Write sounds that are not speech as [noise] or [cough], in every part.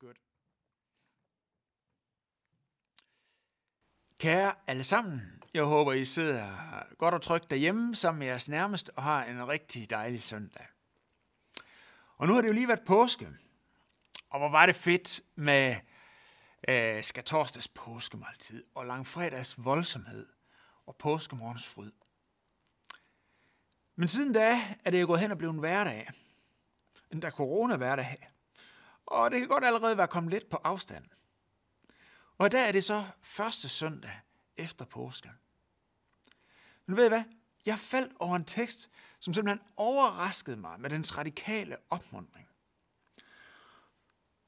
Godt. Kære alle sammen, jeg håber, I sidder godt og trygt derhjemme sammen med jeres nærmeste og har en rigtig dejlig søndag. Og nu har det jo lige været påske, og hvor var det fedt med øh, skatorsdags påskemåltid og langfredags voldsomhed og påskemorgens fryd. Men siden da er det jo gået hen og blevet en hverdag. En der corona-hverdag. Og det kan godt allerede være kommet lidt på afstand. Og i dag er det så første søndag efter påske. Men ved I hvad? Jeg faldt over en tekst, som simpelthen overraskede mig med dens radikale opmundring.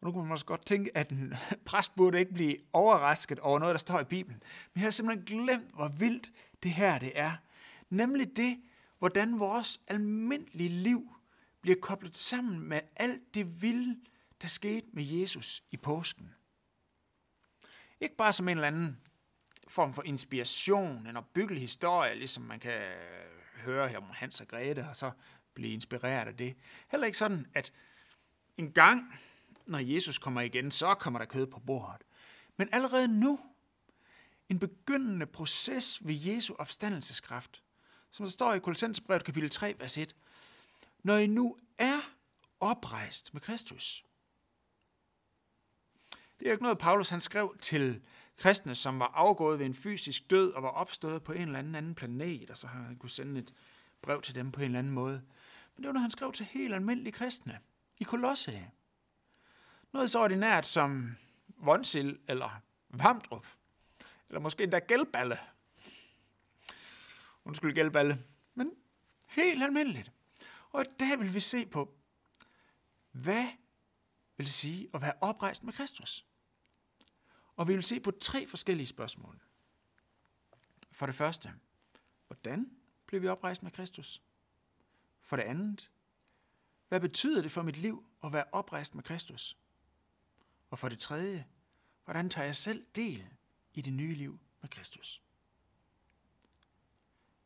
Og nu kan man måske godt tænke, at en [laughs] præst burde ikke blive overrasket over noget, der står i Bibelen. Men jeg har simpelthen glemt, hvor vildt det her det er. Nemlig det, hvordan vores almindelige liv bliver koblet sammen med alt det vilde, der skete med Jesus i påsken. Ikke bare som en eller anden form for inspiration, en opbyggelig historie, ligesom man kan høre her om Hans og Grete, og så blive inspireret af det. Heller ikke sådan, at en gang, når Jesus kommer igen, så kommer der kød på bordet. Men allerede nu, en begyndende proces ved Jesu opstandelseskraft, som der står i Kolossensbrevet kapitel 3, vers 1. Når I nu er oprejst med Kristus. Det er ikke noget, Paulus han skrev til kristne, som var afgået ved en fysisk død og var opstået på en eller anden anden planet, og så har han kunne sende et brev til dem på en eller anden måde. Men det var noget, han skrev til helt almindelige kristne i Kolosse. Noget så ordinært som Vonsil eller Vamdrup, eller måske endda Gældballe. Undskyld Gældballe, men helt almindeligt. Og der vil vi se på, hvad vil det sige at være oprejst med Kristus? Og vi vil se på tre forskellige spørgsmål. For det første, hvordan blev vi oprejst med Kristus? For det andet, hvad betyder det for mit liv at være oprejst med Kristus? Og for det tredje, hvordan tager jeg selv del i det nye liv med Kristus?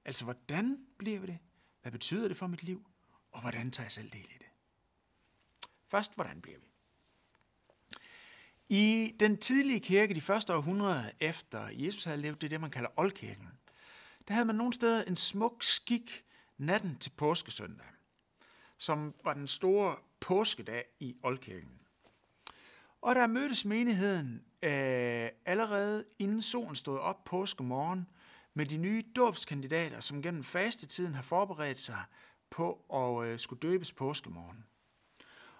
Altså, hvordan bliver vi det? Hvad betyder det for mit liv? Og hvordan tager jeg selv del i det? Først, hvordan bliver vi? I den tidlige kirke, de første århundrede efter Jesus havde levet, det er det, man kalder oldkirken, der havde man nogle steder en smuk skik natten til påskesøndag, som var den store påskedag i oldkirken. Og der mødtes menigheden øh, allerede inden solen stod op påskemorgen med de nye dåbskandidater, som gennem fastetiden har forberedt sig på at øh, skulle døbes påskemorgen.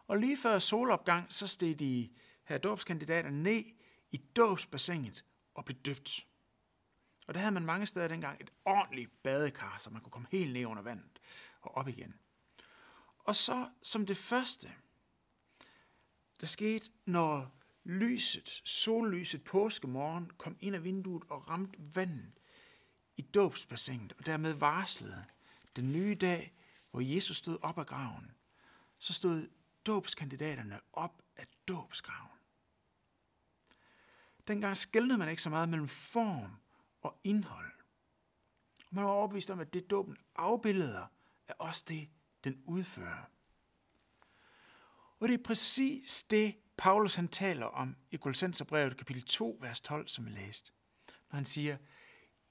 Og lige før solopgang, så steg de her dåbskandidater ned i dåbsbassinet og blev døbt. Og der havde man mange steder dengang et ordentligt badekar, så man kunne komme helt ned under vandet og op igen. Og så som det første, der skete, når lyset, sollyset påskemorgen kom ind af vinduet og ramte vandet i dåbsbassinet, og dermed varslede den nye dag, hvor Jesus stod op af graven, så stod dåbskandidaterne op af dåbsgraven. Dengang skældnede man ikke så meget mellem form og indhold. Man var overbevist om, at det dåben afbilleder er også det, den udfører. Og det er præcis det, Paulus han taler om i Kolossenserbrevet kapitel 2, vers 12, som vi læste. Når han siger,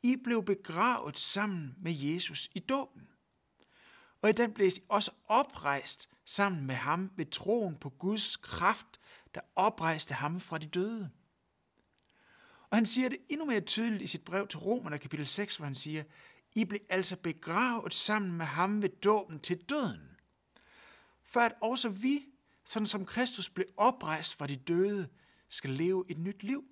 I blev begravet sammen med Jesus i dåben. Og i den blev I også oprejst sammen med ham ved troen på Guds kraft, der oprejste ham fra de døde. Og han siger det endnu mere tydeligt i sit brev til Romerne kapitel 6, hvor han siger, I blev altså begravet sammen med ham ved dåben til døden, for at også vi, sådan som Kristus blev oprejst fra de døde, skal leve et nyt liv.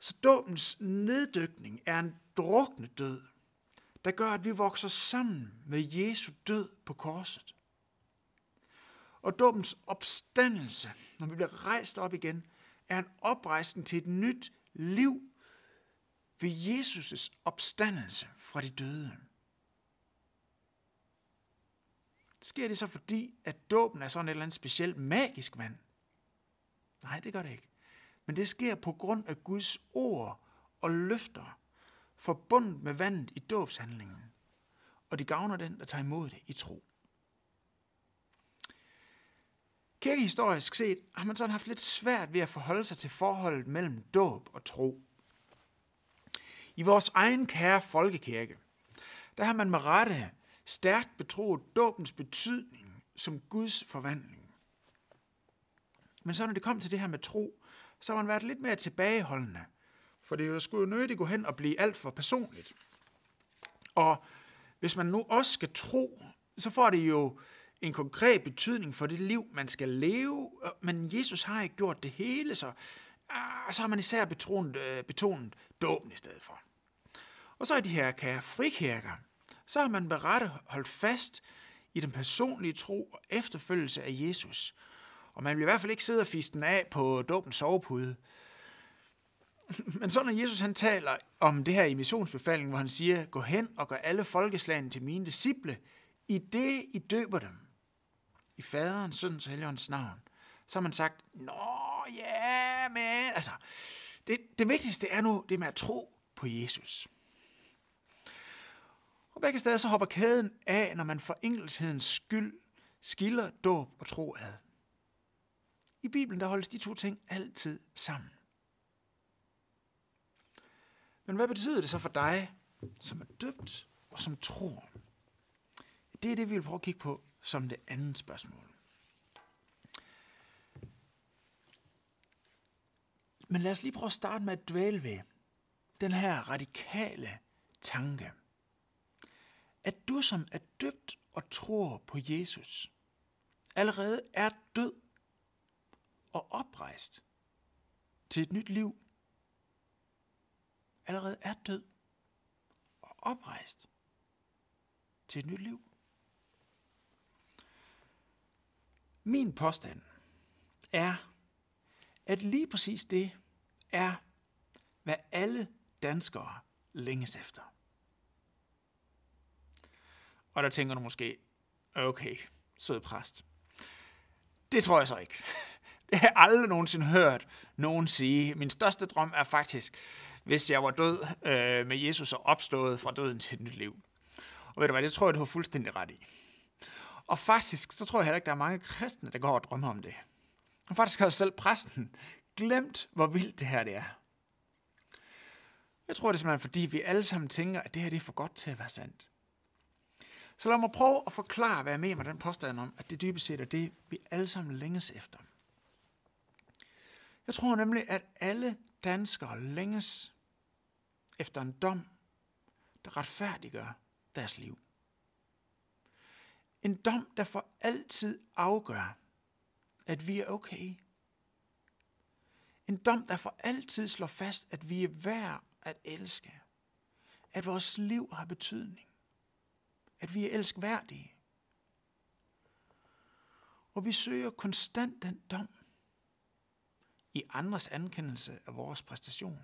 Så dåbens neddykning er en drukne død, der gør, at vi vokser sammen med Jesu død på korset. Og dåbens opstandelse, når vi bliver rejst op igen, er en oprejsning til et nyt liv ved Jesus' opstandelse fra de døde. Sker det så fordi, at dåben er sådan et eller andet specielt magisk vand? Nej, det gør det ikke. Men det sker på grund af Guds ord og løfter, forbundet med vandet i dåbshandlingen. Og det gavner den, der tager imod det i tro. Kirkehistorisk set har man sådan haft lidt svært ved at forholde sig til forholdet mellem dåb og tro. I vores egen kære folkekirke, der har man med rette stærkt betroet dåbens betydning som Guds forvandling. Men så når det kom til det her med tro, så har man været lidt mere tilbageholdende. For det skulle jo nødigt gå hen og blive alt for personligt. Og hvis man nu også skal tro, så får det jo en konkret betydning for det liv, man skal leve. Men Jesus har ikke gjort det hele, så, ah, så har man især betonet, øh, betonet dåben i stedet for. Og så er de her kære frikirker, så har man berettet holdt fast i den personlige tro og efterfølgelse af Jesus. Og man vil i hvert fald ikke sidde og fiste den af på dåbens sovepude. Men så når Jesus han taler om det her i missionsbefalingen, hvor han siger, gå hen og gør alle folkeslagene til mine disciple, i det I døber dem, i faderen, søndens og helligåndens navn, så har man sagt, nå ja, men altså, det, det vigtigste er nu det med at tro på Jesus. Og begge steder så hopper kæden af, når man for enkelthedens skyld skiller dåb og tro ad. I Bibelen der holdes de to ting altid sammen. Men hvad betyder det så for dig, som er døbt og som tror? Det er det, vi vil prøve at kigge på som det andet spørgsmål. Men lad os lige prøve at starte med at dvæle ved den her radikale tanke. At du som er døbt og tror på Jesus, allerede er død og oprejst til et nyt liv. Allerede er død og oprejst til et nyt liv. Min påstand er, at lige præcis det er, hvad alle danskere længes efter. Og der tænker du måske, okay, sød præst. Det tror jeg så ikke. [laughs] Det har jeg aldrig nogensinde hørt nogen sige. Min største drøm er faktisk, hvis jeg var død øh, med Jesus og opstået fra døden til et nyt liv. Og ved du hvad, det tror jeg, du har fuldstændig ret i. Og faktisk, så tror jeg heller ikke, der er mange kristne, der går og drømmer om det. Og faktisk har selv præsten glemt, hvor vildt det her det er. Jeg tror det er simpelthen, fordi vi alle sammen tænker, at det her det er for godt til at være sandt. Så lad mig prøve at forklare, hvad jeg mener med den påstand om, at det dybest set er det, vi alle sammen længes efter. Jeg tror nemlig, at alle danskere længes efter en dom, der retfærdiggør deres liv. En dom, der for altid afgør, at vi er okay. En dom, der for altid slår fast, at vi er værd at elske. At vores liv har betydning. At vi er elskværdige. Og vi søger konstant den dom i andres ankendelse af vores præstation.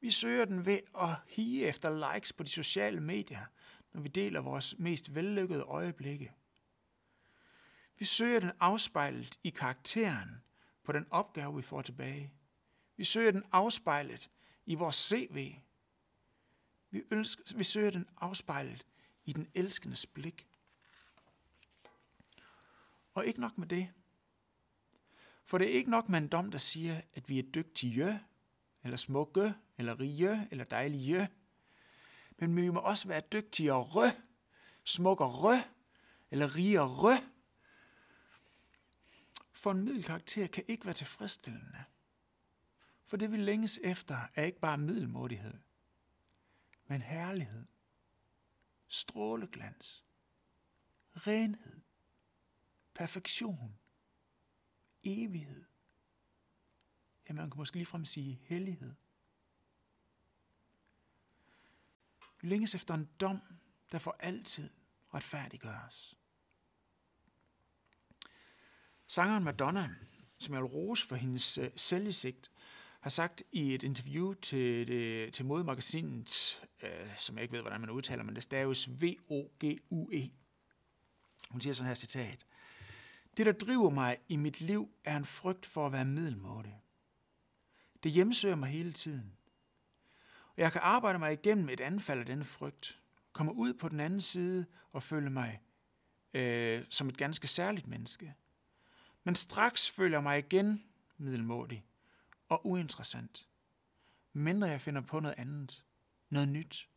Vi søger den ved at hige efter likes på de sociale medier, når vi deler vores mest vellykkede øjeblikke. Vi søger den afspejlet i karakteren på den opgave, vi får tilbage. Vi søger den afspejlet i vores CV. Vi, ønsker, vi søger den afspejlet i den elskendes blik. Og ikke nok med det. For det er ikke nok med en dom, der siger, at vi er dygtige, eller smukke, eller rige, eller dejlige men vi må også være dygtige rø, smuk rø eller rigere. For en middelkarakter kan ikke være tilfredsstillende. For det vi længes efter er ikke bare middelmådighed, men herlighed, stråleglans, renhed, perfektion, evighed. Ja, man kan måske ligefrem sige hellighed. Vi længes efter en dom, der for altid retfærdiggøres. Sangeren Madonna, som jeg vil rose for hendes øh, selvsigt, selvindsigt, har sagt i et interview til, det, til modemagasinet, øh, som jeg ikke ved, hvordan man udtaler, men det staves V-O-G-U-E. Hun siger sådan her citat. Det, der driver mig i mit liv, er en frygt for at være middelmådig. Det hjemsøger mig hele tiden. Og jeg kan arbejde mig igennem et anfald af denne frygt, komme ud på den anden side og føle mig øh, som et ganske særligt menneske. men straks føler jeg mig igen middelmådig og uinteressant, mindre jeg finder på noget andet, noget nyt.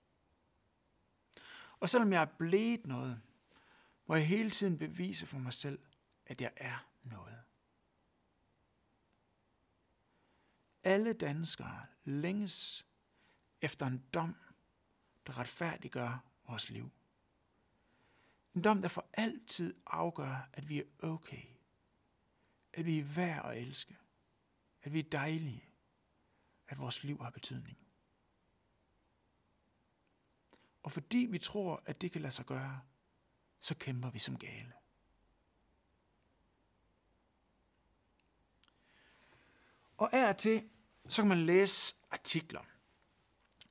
Og selvom jeg er blevet noget, må jeg hele tiden bevise for mig selv, at jeg er noget. Alle danskere længes efter en dom, der retfærdiggør vores liv. En dom, der for altid afgør, at vi er okay. At vi er værd at elske. At vi er dejlige. At vores liv har betydning. Og fordi vi tror, at det kan lade sig gøre, så kæmper vi som gale. Og af og til, så kan man læse artikler,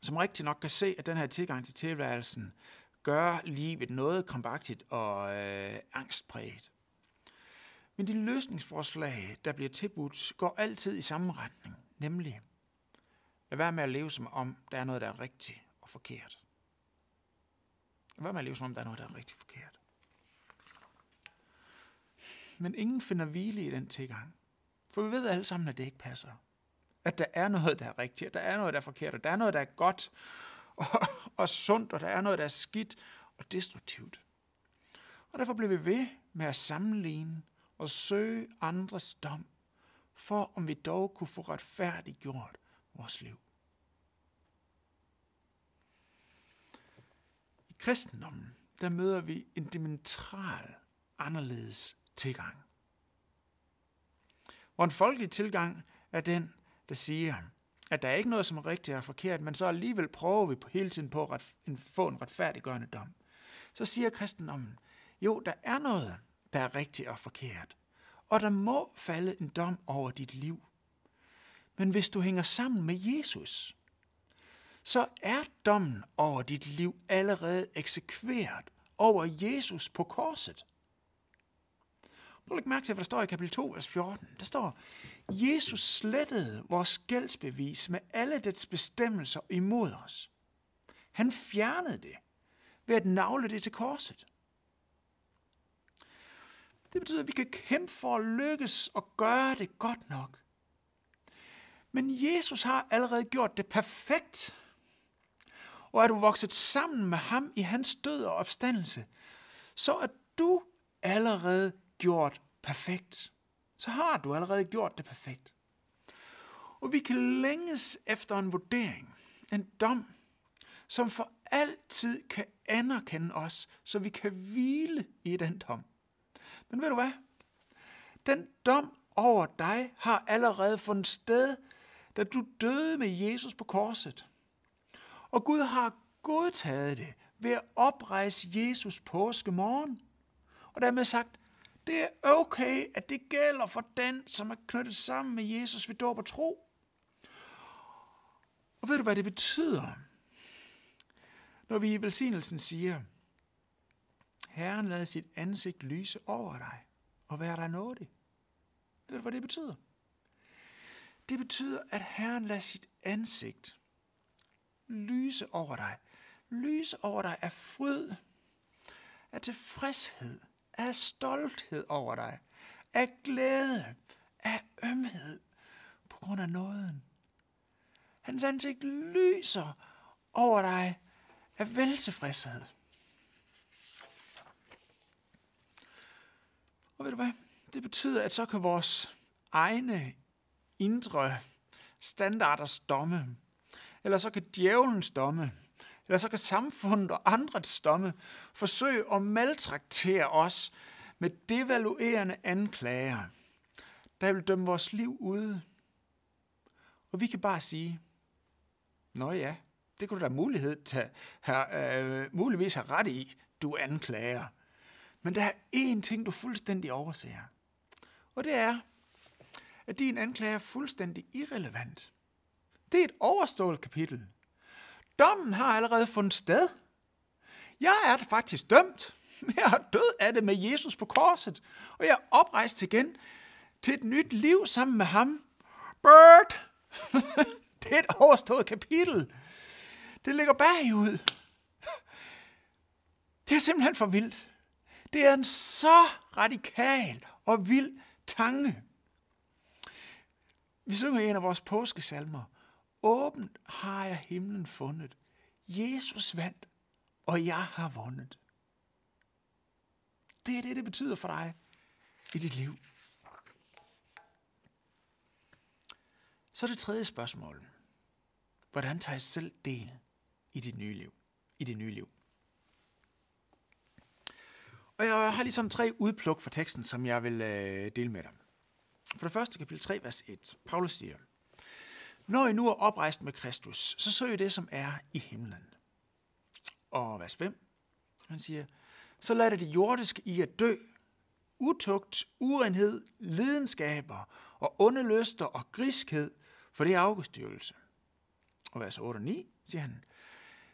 som rigtig nok kan se, at den her tilgang til tilværelsen gør livet noget krampagtigt og øh, angstpræget. Men de løsningsforslag, der bliver tilbudt, går altid i samme retning, nemlig lad være med at leve som om, der er noget, der er rigtigt og forkert. Lad være med at leve som om, der er noget, der er rigtig forkert. Men ingen finder hvile i den tilgang. For vi ved alle sammen, at det ikke passer. At der er noget, der er rigtigt, at der er noget, der er forkert, og der er noget, der er godt og, og sundt, og der er noget, der er skidt og destruktivt. Og derfor bliver vi ved med at sammenligne og søge andres dom, for om vi dog kunne få retfærdiggjort vores liv. I kristendommen, der møder vi en dimensional anderledes tilgang. Hvor en folkelig tilgang er den, der siger, at der er ikke noget, som er rigtigt og forkert, men så alligevel prøver vi på hele tiden på at få en retfærdiggørende dom. Så siger kristendommen, jo, der er noget, der er rigtigt og forkert, og der må falde en dom over dit liv. Men hvis du hænger sammen med Jesus, så er dommen over dit liv allerede eksekveret over Jesus på korset. Prøv at lægge mærke til, hvad der står i kapitel 2, vers 14. Der står, Jesus slettede vores gældsbevis med alle dets bestemmelser imod os. Han fjernede det ved at navle det til korset. Det betyder, at vi kan kæmpe for at lykkes og gøre det godt nok. Men Jesus har allerede gjort det perfekt. Og er du vokset sammen med ham i hans død og opstandelse, så er du allerede gjort perfekt. Så har du allerede gjort det perfekt. Og vi kan længes efter en vurdering, en dom, som for altid kan anerkende os, så vi kan hvile i den dom. Men ved du hvad? Den dom over dig har allerede fundet sted, da du døde med Jesus på korset. Og Gud har godtaget det ved at oprejse Jesus påske morgen. Og dermed sagt, det er okay, at det gælder for den, som er knyttet sammen med Jesus ved dåb og tro. Og ved du, hvad det betyder? Når vi i velsignelsen siger, Herren lader sit ansigt lyse over dig og være dig nådig. Ved du, hvad det betyder? Det betyder, at Herren lader sit ansigt lyse over dig. Lyse over dig af fryd, af tilfredshed, af stolthed over dig, af glæde, af ømhed på grund af nåden. Hans ansigt lyser over dig af veltilfredshed. Og ved du hvad? Det betyder, at så kan vores egne indre standarders domme, eller så kan djævelens domme, eller så kan samfundet og andres domme forsøge at maltraktere os med devaluerende anklager, der vil dømme vores liv ude. Og vi kan bare sige, Nå ja, det kunne du da mulighed tage, have, øh, muligvis have ret i, du anklager. Men der er én ting, du fuldstændig overser. Og det er, at din anklage er fuldstændig irrelevant. Det er et overstået kapitel. Dommen har allerede fundet sted. Jeg er faktisk dømt. [laughs] Jeg er død af det med Jesus på korset. Og jeg er oprejst igen til et nyt liv sammen med ham. Bird! [laughs] det er et overstået kapitel. Det ligger bagud. Det er simpelthen for vildt. Det er en så radikal og vild tanke. Vi synger en af vores påskesalmer, Åbent har jeg himlen fundet. Jesus vandt, og jeg har vundet. Det er det, det betyder for dig i dit liv. Så det tredje spørgsmål. Hvordan tager jeg selv del i dit nye liv? I dit nye liv. Og jeg har ligesom tre udpluk fra teksten, som jeg vil øh, dele med dig. For det første, kapitel 3, vers 1. Paulus siger, når I nu er oprejst med Kristus, så søg det, som er i himlen. Og vers 5, han siger, så lad det jordiske i at dø, utugt, urenhed, lidenskaber og onde lyster og griskhed, for det er afgudstyrelse. Og vers 8 og 9 siger han,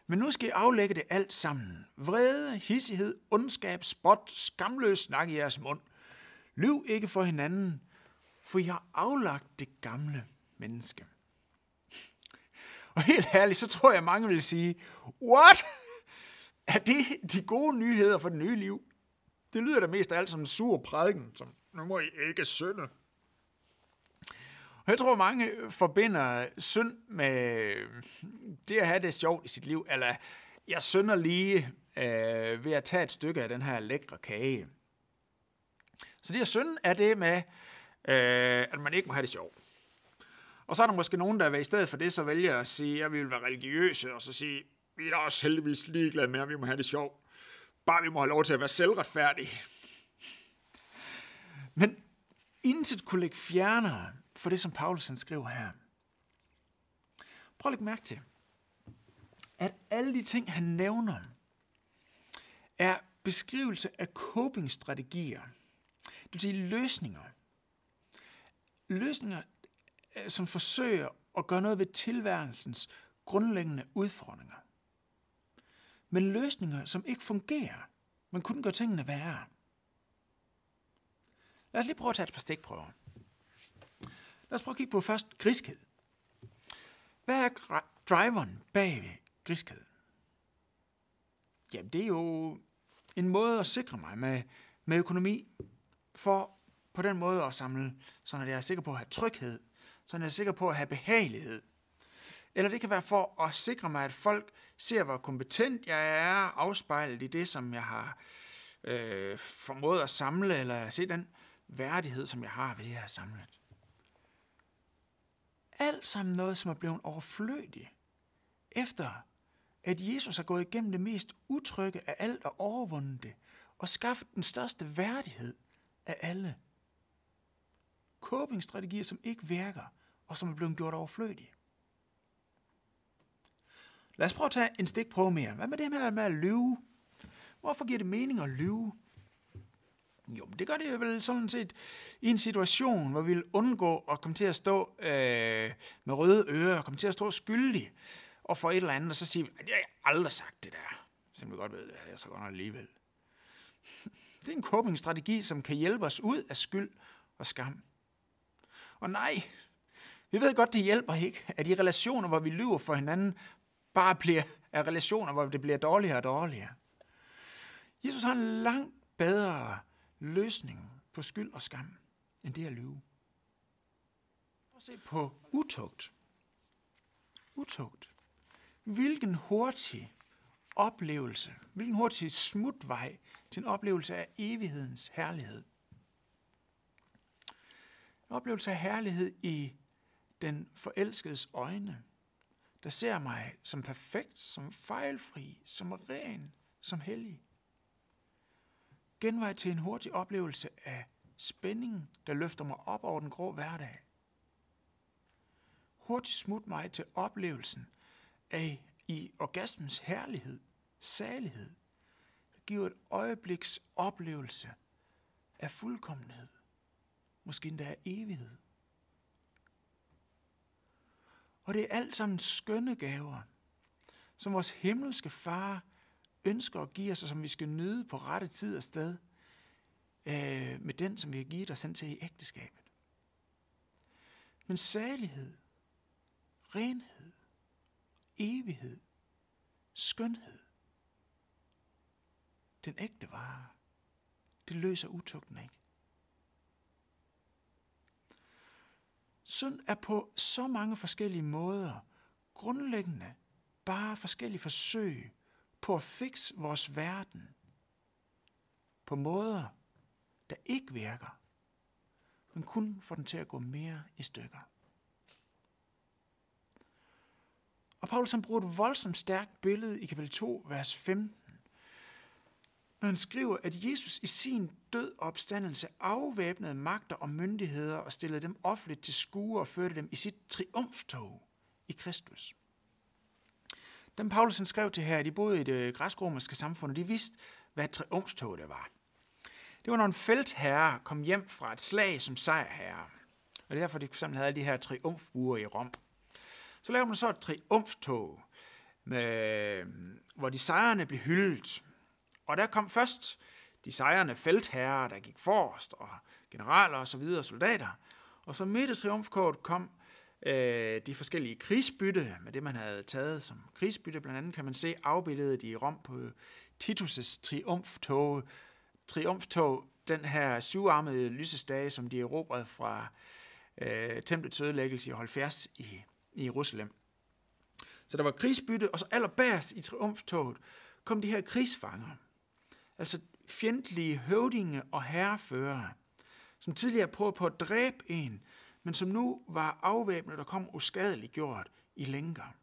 men nu skal I aflægge det alt sammen. Vrede, hissighed, ondskab, spot, skamløs snak i jeres mund. Lyv ikke for hinanden, for I har aflagt det gamle menneske. Og helt ærligt, så tror jeg, mange vil sige, what? Er det de gode nyheder for det nye liv? Det lyder da mest af alt som en sur prædiken, som nu må I ikke synde. Og jeg tror, mange forbinder synd med det at have det sjovt i sit liv, eller jeg synder lige øh, ved at tage et stykke af den her lækre kage. Så det at synde er det med, øh, at man ikke må have det sjovt. Og så er der måske nogen, der i stedet for det, så vælger at sige, at jeg vil være religiøse, og så sige, vi er da også heldigvis ligeglade med, at vi må have det sjovt. Bare vi må have lov til at være selvretfærdige. Men intet kunne lægge fjernere for det, som Paulus han skriver her. Prøv at lægge mærke til, at alle de ting, han nævner, er beskrivelse af coping-strategier. Det vil sige løsninger. Løsninger, Øh, som forsøger at gøre noget ved tilværelsens grundlæggende udfordringer. Men løsninger, som ikke fungerer, man kunne gøre tingene værre. Lad os lige prøve at tage et par stikprøver. Lad os prøve at kigge på først griskhed. Hvad er driveren bag griskhed? Jamen, det er jo en måde at sikre mig med, med økonomi, for på den måde at samle, så jeg er sikker på at have tryghed, så jeg er sikker på at have behagelighed. Eller det kan være for at sikre mig, at folk ser, hvor kompetent jeg er, afspejlet i det, som jeg har øh, formået at samle, eller se den værdighed, som jeg har ved det, jeg har samlet. Alt sammen noget, som er blevet overflødigt, efter at Jesus har gået igennem det mest utrygge af alt og overvundet det, og skaffet den største værdighed af alle. Coping-strategier, som ikke virker, og som er blevet gjort overflødige. Lad os prøve at tage en stikprøve mere. Hvad med det her med at lyve? Hvorfor giver det mening at lyve? Jo, men det gør det vel sådan set i en situation, hvor vi vil undgå at komme til at stå øh, med røde ører, og komme til at stå skyldig og for et eller andet, og så sige, at jeg har aldrig sagt det der. Som vi godt ved, det er jeg så godt nok alligevel. [laughs] Det er en coping-strategi, som kan hjælpe os ud af skyld og skam. Og nej, vi ved godt, det hjælper ikke, at de relationer, hvor vi lyver for hinanden, bare bliver af relationer, hvor det bliver dårligere og dårligere. Jesus har en langt bedre løsning på skyld og skam, end det at lyve. Prøv at se på utugt. Utugt. Hvilken hurtig oplevelse, hvilken hurtig smutvej til en oplevelse af evighedens herlighed. En oplevelse af herlighed i den forelskedes øjne, der ser mig som perfekt, som fejlfri, som ren, som hellig. Genvej til en hurtig oplevelse af spænding, der løfter mig op over den grå hverdag. Hurtigt smut mig til oplevelsen af i orgasmens herlighed, salighed, der giver et øjebliks oplevelse af fuldkommenhed, måske endda af evighed. Og det er alt sammen skønne gaver, som vores himmelske far ønsker at give os, og som vi skal nyde på rette tid og sted, øh, med den, som vi har givet og sendt til i ægteskabet. Men salighed, renhed, evighed, skønhed, den ægte vare, det løser utugten ikke. Synd er på så mange forskellige måder grundlæggende bare forskellige forsøg på at fikse vores verden på måder, der ikke virker, men kun får den til at gå mere i stykker. Og Paulus han bruger et voldsomt stærkt billede i kapitel 2, vers 15, når han skriver, at Jesus i sin død og opstandelse afvæbnede magter og myndigheder og stillede dem offentligt til skue og førte dem i sit triumftog i Kristus. Dem Paulus han skrev til her, de boede i det øh, græsk-romerske samfund, og de vidste, hvad et triumftog det var. Det var, når en feltherre kom hjem fra et slag som sejrherre. Og det er derfor, de fx havde havde de her triumfbuer i Rom. Så lavede man så et triumftog, med, øh, hvor de sejrende blev hyldet. Og der kom først de sejrende feltherrer, der gik forrest, og generaler og så videre, soldater. Og så midt i triumfkort kom øh, de forskellige krigsbytte, med det man havde taget som krigsbytte. Blandt andet kan man se afbildet i Rom på Titus' triumftog, triumftog, den her syvarmede lysestage, som de erobrede fra øh, templets ødelæggelse i 70 i, i Jerusalem. Så der var krigsbytte, og så allerbærst i triumftoget kom de her krigsfanger, altså fjendtlige høvdinge og herreførere, som tidligere prøvede på at dræbe en, men som nu var afvæbnet og kom uskadeligt gjort i lænker.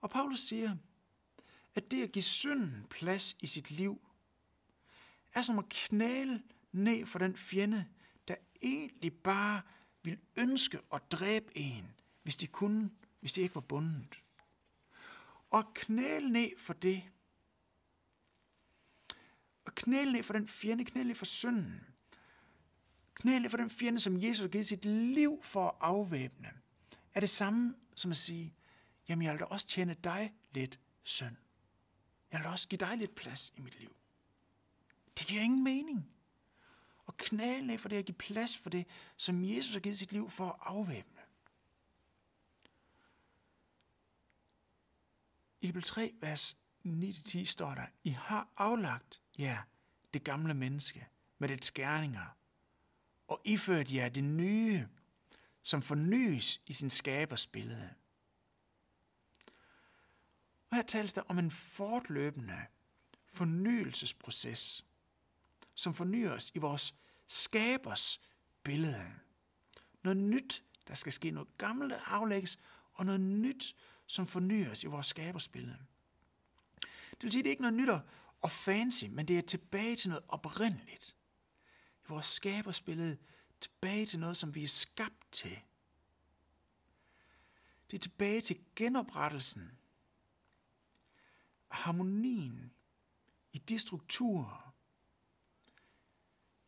Og Paulus siger, at det at give synden plads i sit liv, er som at knæle ned for den fjende, der egentlig bare vil ønske at dræbe en, hvis de kunne, hvis de ikke var bundet. Og knæle ned for det, og knæle ned for den fjende, knæle ned for synden, knæle for den fjende, som Jesus har givet sit liv for at afvæbne, er det samme som at sige, jamen jeg vil da også tjene dig lidt synd. Jeg vil da også give dig lidt plads i mit liv. Det giver ingen mening. Og knæle for det at give plads for det, som Jesus har givet sit liv for at afvæbne. I kapitel 3, vers 9-10 står der, I har aflagt jer det gamle menneske med dets skærninger, og iført jer det nye, som fornyes i sin skabers billede. Og her tales der om en fortløbende fornyelsesproces, som fornyer os i vores skabers billede. Noget nyt, der skal ske, noget gammelt, der aflægges, og noget nyt, som fornyer os i vores skabers billede. Det vil sige, det er ikke noget nyt og fancy, men det er tilbage til noget oprindeligt. I vores skabersbillede tilbage til noget, som vi er skabt til. Det er tilbage til genoprettelsen, harmonien i de strukturer,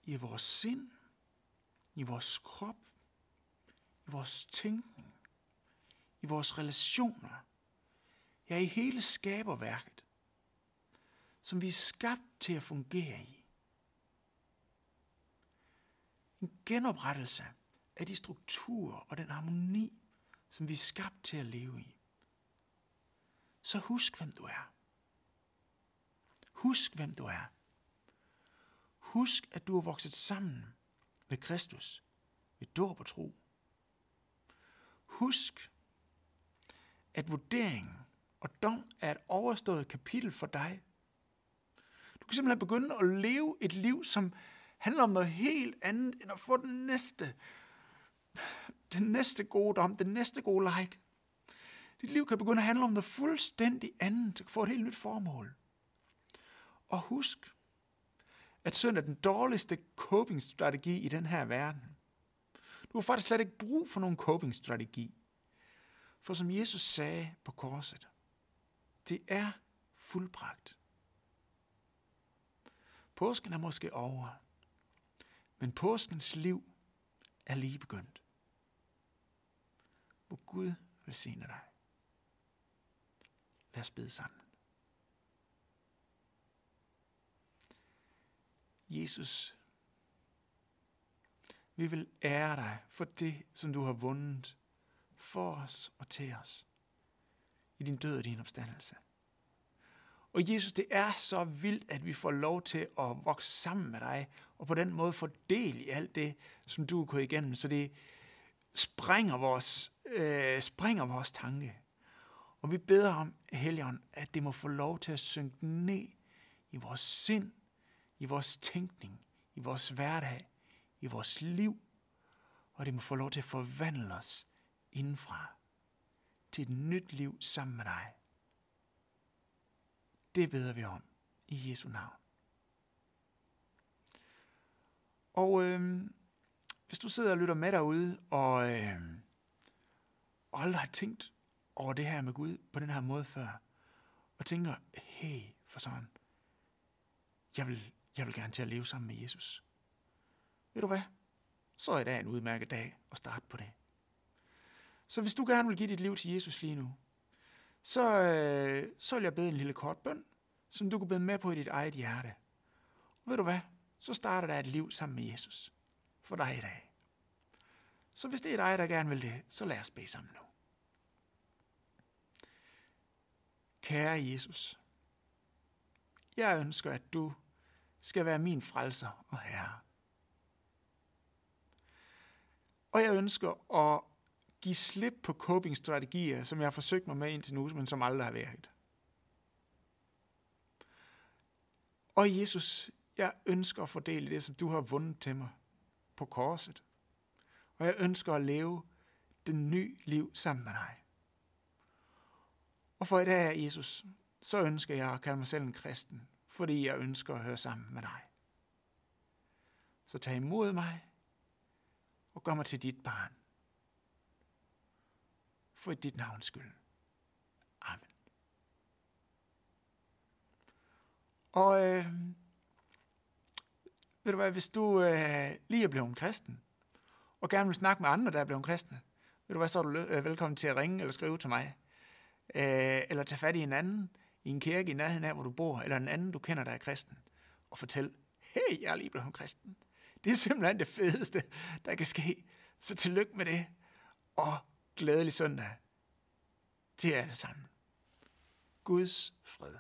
i vores sind, i vores krop, i vores tænkning, i vores relationer, ja i hele skaberværket, som vi er skabt til at fungere i. En genoprettelse af de strukturer og den harmoni, som vi er skabt til at leve i. Så husk, hvem du er. Husk, hvem du er. Husk, at du er vokset sammen med Kristus ved dåb og tro. Husk, at vurderingen og dom er et overstået kapitel for dig. Du kan simpelthen begynde at leve et liv, som handler om noget helt andet, end at få den næste, den næste gode dom, den næste gode like. Dit liv kan begynde at handle om noget fuldstændig andet, få et helt nyt formål. Og husk, at synd er den dårligste coping-strategi i den her verden. Du har faktisk slet ikke brug for nogen coping-strategi. For som Jesus sagde på korset, det er fuldbragt. Påsken er måske over, men påskens liv er lige begyndt. Må Gud velsigne dig. Lad os bede sammen. Jesus, vi vil ære dig for det, som du har vundet for os og til os i din død og din opstandelse. Og Jesus, det er så vildt, at vi får lov til at vokse sammen med dig, og på den måde få del i alt det, som du er gået igennem. Så det, springer vores, øh, springer vores tanke. Og vi beder om, Helligånd, at det må få lov til at synke ned i vores sind, i vores tænkning, i vores hverdag, i vores liv, og det må få lov til at forvandle os indenfra til et nyt liv sammen med dig. Det beder vi om i Jesu navn. Og øh, hvis du sidder og lytter med derude, og, øh, og aldrig har tænkt over det her med Gud på den her måde før, og tænker, hey, for sådan, jeg vil, jeg vil gerne til at leve sammen med Jesus. Ved du hvad? Så er det en udmærket dag at starte på det. Så hvis du gerne vil give dit liv til Jesus lige nu, så, øh, så vil jeg bede en lille kort bøn, som du kan bede med på i dit eget hjerte. Og ved du hvad? Så starter der et liv sammen med Jesus for dig i dag. Så hvis det er dig, der gerne vil det, så lad os bede sammen nu. Kære Jesus, jeg ønsker, at du skal være min frelser og herre. Og jeg ønsker at give slip på coping-strategier, som jeg har forsøgt mig med indtil nu, men som aldrig har været. Og Jesus, jeg ønsker at fordele det, som du har vundet til mig på korset. Og jeg ønsker at leve den nye liv sammen med dig. Og for i dag, Jesus, så ønsker jeg at kalde mig selv en kristen, fordi jeg ønsker at høre sammen med dig. Så tag imod mig og gør mig til dit barn. For dit navns skyld. Amen. Og øh, ved du hvad, hvis du øh, lige er blevet en kristen, og gerne vil snakke med andre, der er blevet kristne, ved du hvad, så er du øh, velkommen til at ringe eller skrive til mig. Øh, eller tage fat i en anden i en kirke i nærheden af, hvor du bor, eller en anden, du kender, der er kristen, og fortæl, hey, jeg er lige blevet kristen. Det er simpelthen det fedeste, der kan ske. Så tillykke med det, og glædelig søndag til jer alle sammen. Guds fred.